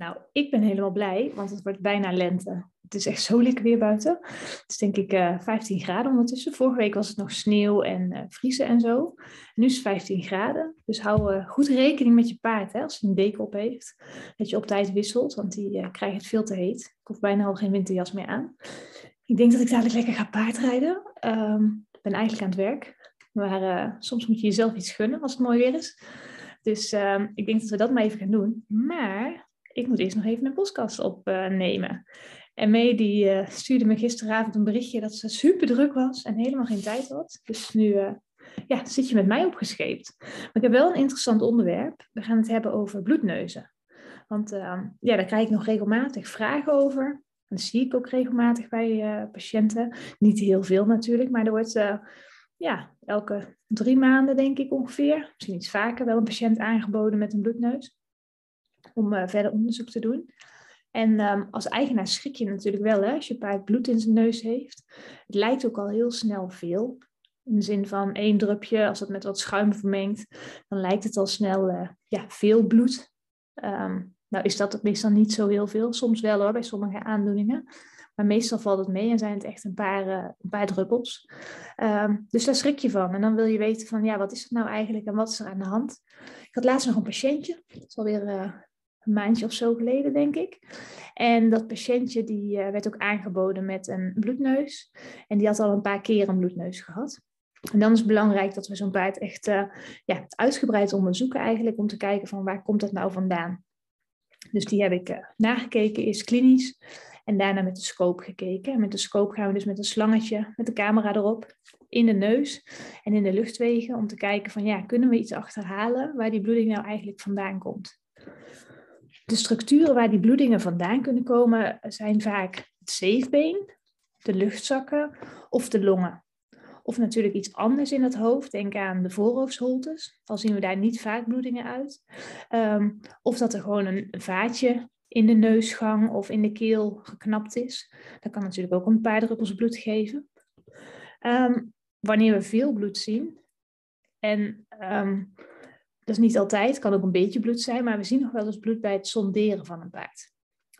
Nou, ik ben helemaal blij, want het wordt bijna lente. Het is echt zo lekker weer buiten. Het is denk ik uh, eh, 15 graden ondertussen. Vorige week was het nog sneeuw en uh, vriezen en zo. nu is het 15 graden. Dus hou uh, goed rekening met je paard hè, als hij een deken op heeft. Dat je op tijd wisselt, want die krijgt het veel te heet. Ik hoef bijna al geen winterjas meer aan. Ik denk dat ik dadelijk lekker ga paardrijden. Um, ik ben eigenlijk aan het werk. Maar soms moet je jezelf iets gunnen als het mooi weer is. Dus uh, ik denk dat we dat maar even gaan doen. Maar ik moet eerst nog even een podcast opnemen. en May die uh, stuurde me gisteravond een berichtje dat ze super druk was en helemaal geen tijd had. Dus nu uh, ja, zit je met mij opgescheept. Maar ik heb wel een interessant onderwerp. We gaan het hebben over bloedneuzen. Want uh, ja, daar krijg ik nog regelmatig vragen over. En dat zie ik ook regelmatig bij patiënten. Niet heel veel natuurlijk, maar er wordt ja, elke drie maanden denk ik ongeveer, misschien iets vaker, wel een patiënt aangeboden met een bloedneus om uh, verder onderzoek te doen. En um, als eigenaar schrik je natuurlijk wel hè, als je paard bloed in zijn neus heeft. Het lijkt ook al heel snel veel. In de zin van één drupje, als het met wat schuim vermengt, dan lijkt het al snel uh, ja, veel bloed. Um, nou is dat meestal niet zo heel veel. Soms wel hoor, bij sommige aandoeningen. Maar meestal valt het mee en zijn het echt een paar, een paar druppels. Um, dus daar schrik je van. En dan wil je weten van, ja, wat is het nou eigenlijk en wat is er aan de hand? Ik had laatst nog een patiëntje. Het is alweer uh, een maandje of zo geleden, denk ik. En dat patiëntje die uh, werd ook aangeboden met een bloedneus. En die had al een paar keer een bloedneus gehad. En dan is het belangrijk dat we zo'n paard echt uh, ja, uitgebreid onderzoeken eigenlijk, om te kijken van waar komt dat nou vandaan. Dus die heb ik uh, nagekeken, is klinisch. En daarna met de scope gekeken. En met de scope gaan we dus met een slangetje, met de camera erop, in de neus en in de luchtwegen. Om te kijken van ja, kunnen we iets achterhalen waar die bloeding nou eigenlijk vandaan komt. De structuren waar die bloedingen vandaan kunnen komen zijn vaak het zeefbeen, de luchtzakken of de longen. Of natuurlijk iets anders in het hoofd. Denk aan de voorhoofdsholtes. Al zien we daar niet vaak bloedingen uit. Um, of dat er gewoon een vaatje in de neusgang of in de keel geknapt is. Dat kan natuurlijk ook een paar druppels bloed geven. Um, wanneer we veel bloed zien, en um, is niet altijd, kan ook een beetje bloed zijn, maar we zien nog wel eens bloed bij het sonderen van een paard.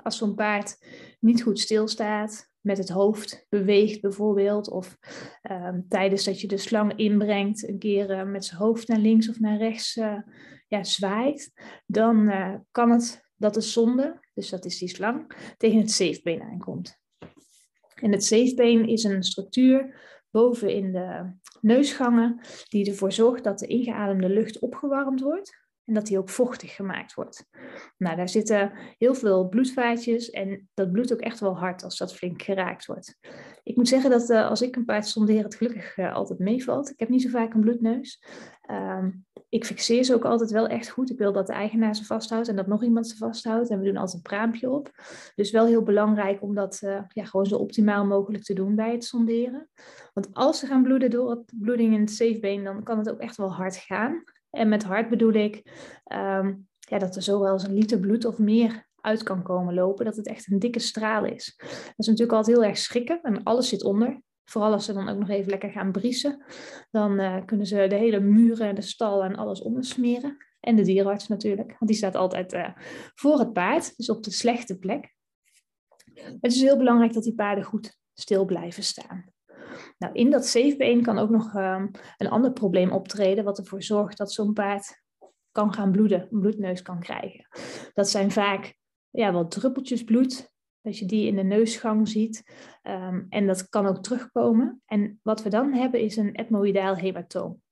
Als zo'n paard niet goed stilstaat, met het hoofd beweegt bijvoorbeeld, of um, tijdens dat je de slang inbrengt, een keer uh, met zijn hoofd naar links of naar rechts uh, ja, zwaait, dan uh, kan het dat de zonde, dus dat is die slang, tegen het zeefbeen aankomt. En het zeefbeen is een structuur boven in de neusgangen, die ervoor zorgt dat de ingeademde lucht opgewarmd wordt en dat die ook vochtig gemaakt wordt. Nou, daar zitten heel veel bloedvaatjes en dat bloedt ook echt wel hard als dat flink geraakt wordt. Ik moet zeggen dat uh, als ik een paard sondeer, het gelukkig uh, altijd meevalt. Ik heb niet zo vaak een bloedneus. Uh, ik fixeer ze ook altijd wel echt goed. Ik wil dat de eigenaar ze vasthoudt en dat nog iemand ze vasthoudt. En we doen altijd een praampje op. Dus wel heel belangrijk om dat uh, ja, gewoon zo optimaal mogelijk te doen bij het sonderen. Want als ze gaan bloeden door het bloeding in het zeefbeen, dan kan het ook echt wel hard gaan. En met hard bedoel ik um, ja, dat er zowel eens een liter bloed of meer uit kan komen lopen, dat het echt een dikke straal is. Dat is natuurlijk altijd heel erg schrikken en alles zit onder. Vooral als ze dan ook nog even lekker gaan briesen, dan uh, kunnen ze de hele muren en de stal en alles ondersmeren. En de dierenarts natuurlijk, want die staat altijd uh, voor het paard, dus op de slechte plek. Het is heel belangrijk dat die paarden goed stil blijven staan. Nou, in dat zeefbeen kan ook nog um, een ander probleem optreden, wat ervoor zorgt dat zo'n paard kan gaan bloeden, een bloedneus kan krijgen. Dat zijn vaak ja, druppeltjes bloed, dat je die in de neusgang ziet. Um, en dat kan ook terugkomen. En wat we dan hebben is een etmoïdaal hematoom.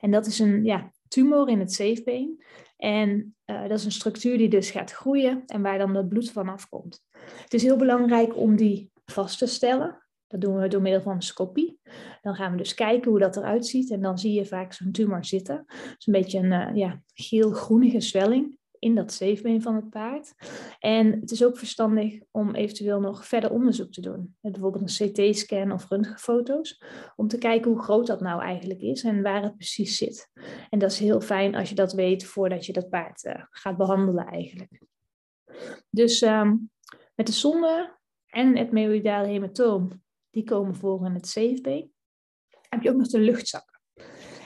En dat is een ja, tumor in het zeefbeen. En uh, dat is een structuur die dus gaat groeien en waar dan het bloed vanaf komt. Het is heel belangrijk om die vast te stellen. Dat doen we door middel van een scopie. Dan gaan we dus kijken hoe dat eruit ziet. En dan zie je vaak zo'n tumor zitten. Is een beetje een uh, ja, geel-groenige zwelling in dat zeefbeen van het paard. En het is ook verstandig om eventueel nog verder onderzoek te doen. Bijvoorbeeld een CT-scan of röntgenfoto's. Om te kijken hoe groot dat nou eigenlijk is en waar het precies zit. En dat is heel fijn als je dat weet voordat je dat paard uh, gaat behandelen eigenlijk. Dus um, met de zonde en het meioidale hematoom, die komen voor in het zeefbeen. Heb je ook nog de luchtzakken.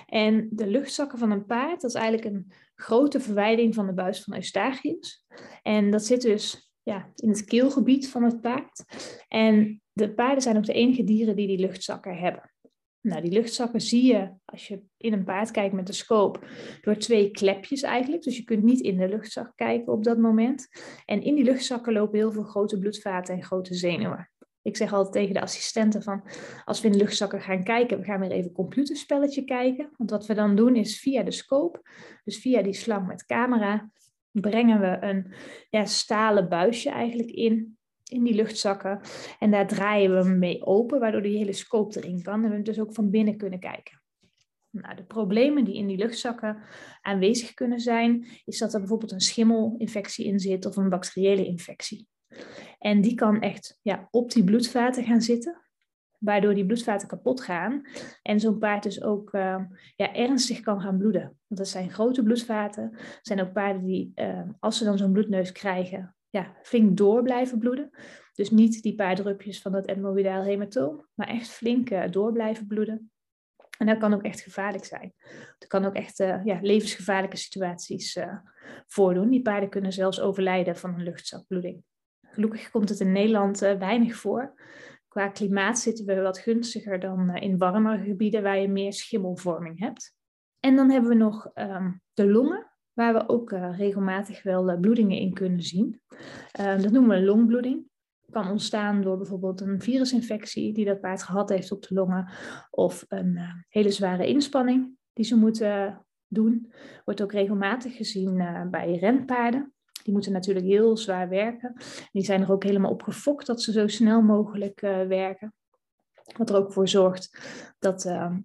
En de luchtzakken van een paard, dat is eigenlijk een grote verwijding van de buis van Eustachius. En dat zit dus ja, in het keelgebied van het paard. En de paarden zijn ook de enige dieren die die luchtzakken hebben. Nou, die luchtzakken zie je als je in een paard kijkt met de scope door twee klepjes eigenlijk. Dus je kunt niet in de luchtzak kijken op dat moment. En in die luchtzakken lopen heel veel grote bloedvaten en grote zenuwen. Ik zeg altijd tegen de assistenten van, als we in luchtzakken gaan kijken, we gaan weer even computerspelletje kijken. Want wat we dan doen is via de scope, dus via die slang met camera, brengen we een ja, stalen buisje eigenlijk in, in die luchtzakken. En daar draaien we hem mee open, waardoor die hele scope erin kan. En we dus ook van binnen kunnen kijken. Nou, de problemen die in die luchtzakken aanwezig kunnen zijn, is dat er bijvoorbeeld een schimmelinfectie in zit of een bacteriële infectie. En die kan echt ja, op die bloedvaten gaan zitten, waardoor die bloedvaten kapot gaan. En zo'n paard dus ook uh, ja, ernstig kan gaan bloeden. Want dat zijn grote bloedvaten. Er zijn ook paarden die, uh, als ze dan zo'n bloedneus krijgen, ja, flink door blijven bloeden. Dus niet die paar drupjes van dat etmoïdaal hematoom, maar echt flink uh, door blijven bloeden. En dat kan ook echt gevaarlijk zijn. Er kan ook echt uh, ja, levensgevaarlijke situaties uh, voordoen. Die paarden kunnen zelfs overlijden van een luchtzakbloeding. Gelukkig komt het in Nederland uh, weinig voor. Qua klimaat zitten we wat gunstiger dan in warmere gebieden waar je meer schimmelvorming hebt. En dan hebben we nog um, de longen, waar we ook regelmatig wel bloedingen in kunnen zien. Ehm, dat noemen we longbloeding kan ontstaan door bijvoorbeeld een virusinfectie die dat paard gehad heeft op de longen of een hele zware inspanning die ze moeten doen. Wordt ook regelmatig gezien bij renpaarden. Die moeten natuurlijk heel zwaar werken. Die zijn er ook helemaal op gefokt dat ze zo snel mogelijk uh, werken. Wat er ook voor zorgt dat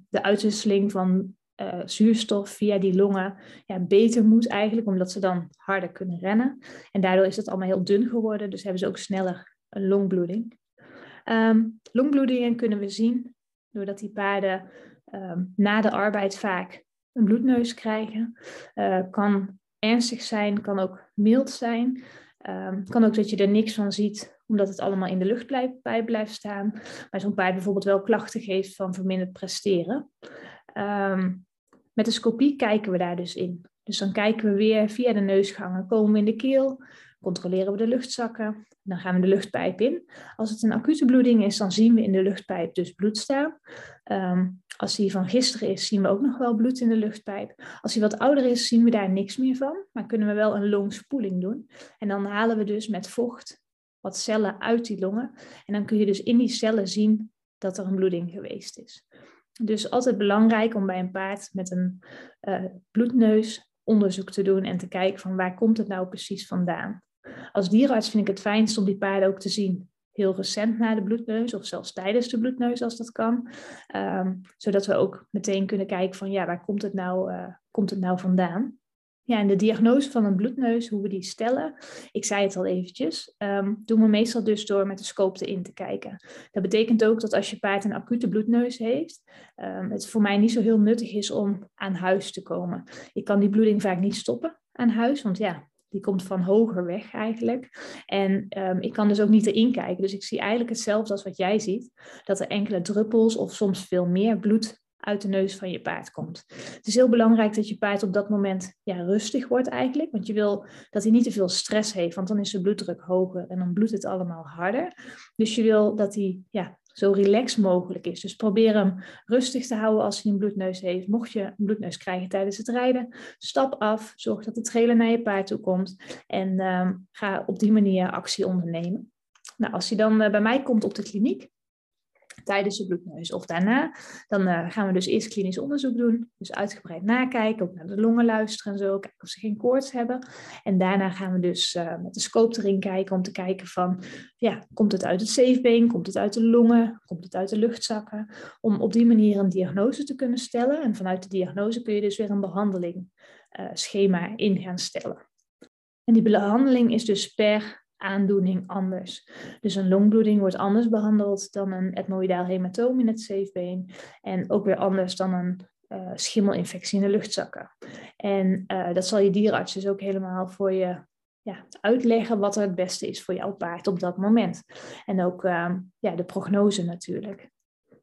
de uitwisseling van uh, zuurstof via die longen ja, beter moet eigenlijk, omdat ze dan harder kunnen rennen. En daardoor is het allemaal heel dun geworden, dus hebben ze ook sneller een longbloeding. Um, longbloedingen kunnen we zien doordat die paarden um, na de arbeid vaak een bloedneus krijgen. Kan ernstig zijn, kan ook mild zijn. Um, kan ook dat je er niks van ziet, omdat het allemaal in de lucht blijft, bij blijft staan. Maar zo'n paard bijvoorbeeld wel klachten geeft van verminderd presteren. Um, met de scopie kijken we daar dus in. Dus dan kijken we weer via de neusgangen, komen we in de keel, controleren we de luchtzakken, dan gaan we de luchtpijp in. Als het een acute bloeding is, dan zien we in de luchtpijp dus bloed staan. Um, als die van gisteren is, zien we ook nog wel bloed in de luchtpijp. Als hij wat ouder is, zien we daar niks meer van, maar kunnen we wel een longspoeling doen. En dan halen we dus met vocht wat cellen uit die longen. En dan kun je dus in die cellen zien dat er een bloeding geweest is. Dus altijd belangrijk om bij een paard met een uh, bloedneus onderzoek te doen en te kijken van waar komt het nou precies vandaan. Als dierenarts vind ik het fijnst om die paarden ook te zien heel recent na de bloedneus of zelfs tijdens de bloedneus als dat kan. Um, zodat we ook meteen kunnen kijken van ja, waar komt het nou, uh, komt het nou vandaan? Ja, en de diagnose van een bloedneus, hoe we die stellen, ik zei het al eventjes, um, doen we meestal dus door met de scope in te kijken. Dat betekent ook dat als je paard een acute bloedneus heeft, um, het voor mij niet zo heel nuttig is om aan huis te komen. Ik kan die bloeding vaak niet stoppen aan huis, want ja, die komt van hoger weg eigenlijk. En um, ik kan dus ook niet erin kijken. Dus ik zie eigenlijk hetzelfde als wat jij ziet. Dat er enkele druppels of soms veel meer bloed uit de neus van je paard komt. Het is heel belangrijk dat je paard op dat moment ja, rustig wordt eigenlijk. Want je wil dat hij niet te veel stress heeft, want dan is de bloeddruk hoger en dan bloedt het allemaal harder. Dus je wil dat hij ja, zo relaxed mogelijk is. Dus probeer hem rustig te houden als hij een bloedneus heeft. Mocht je een bloedneus krijgen tijdens het rijden, stap af. Zorg dat de trailer naar je paard toe komt. En um, ga op die manier actie ondernemen. Nou, als hij dan uh, bij mij komt op de kliniek, tijdens de bloedneus of daarna. Dan uh, gaan we dus eerst klinisch onderzoek doen. Dus uitgebreid nakijken, ook naar de longen luisteren en zo. Kijken of ze geen koorts hebben. En daarna gaan we dus uh, met de scope erin kijken om te kijken van... Ja, komt het uit het zeefbeen? Komt het uit de longen? Komt het uit de luchtzakken? Om op die manier een diagnose te kunnen stellen. En vanuit de diagnose kun je dus weer een behandeling uh, schema in gaan stellen. En die behandeling is dus per aandoening anders. Dus een longbloeding wordt anders behandeld dan een etmoïdaal hematoom in het zeefbeen. En ook weer anders dan een uh, schimmelinfectie in de luchtzakken. En uh, dat zal je dierenarts dus ook helemaal voor je ja, uitleggen wat er het beste is voor jouw paard op dat moment. En ook uh, ja, de prognose natuurlijk.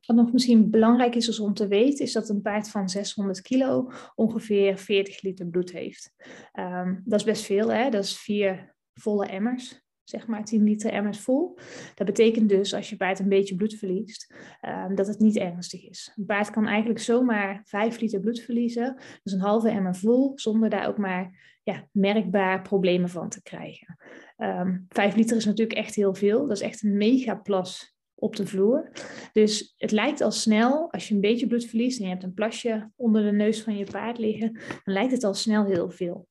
Wat nog misschien belangrijk is om te weten, is dat een paard van 600 kilo ongeveer 40 liter bloed heeft. Um, dat is best veel, hè? dat is vier volle emmers zeg maar 10 liter emmers vol. Dat betekent dus als je paard een beetje bloed verliest, um, dat het niet ernstig is. Een paard kan eigenlijk zomaar 5 liter bloed verliezen, dus een halve emmer vol, zonder daar ook maar ja, merkbaar problemen van te krijgen. Um, ehm, 5 liter is natuurlijk echt heel veel. Dat is echt een mega plas op de vloer. Dus het lijkt al snel, als je een beetje bloed verliest en je hebt een plasje onder de neus van je paard liggen, dan lijkt het al snel heel veel.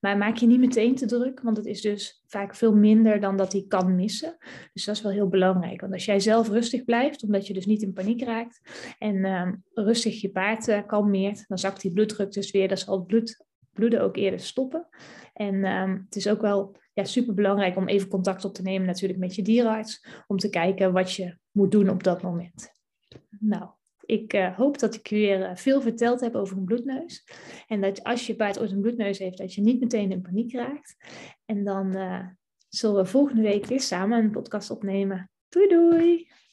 Maar maak je niet meteen te druk, want het is dus vaak veel minder dan dat hij kan missen. Dus dat is wel heel belangrijk. Want als jij zelf rustig blijft, omdat je dus niet in paniek raakt en ehm, rustig je paard uh, kalmeert, dan zakt die bloeddruk dus weer. Dan zal het bloed, bloeden ook eerder stoppen. En ehm, het is ook wel ja, super belangrijk om even contact op te nemen natuurlijk met je dierenarts, om te kijken wat je moet doen op dat moment. Nou, ik uh, hoop dat ik weer uh, veel verteld heb over een bloedneus. En dat als je paard ooit een bloedneus heeft, dat je niet meteen in paniek raakt. En dan uh, zullen we volgende week weer samen een podcast opnemen. Doei doei!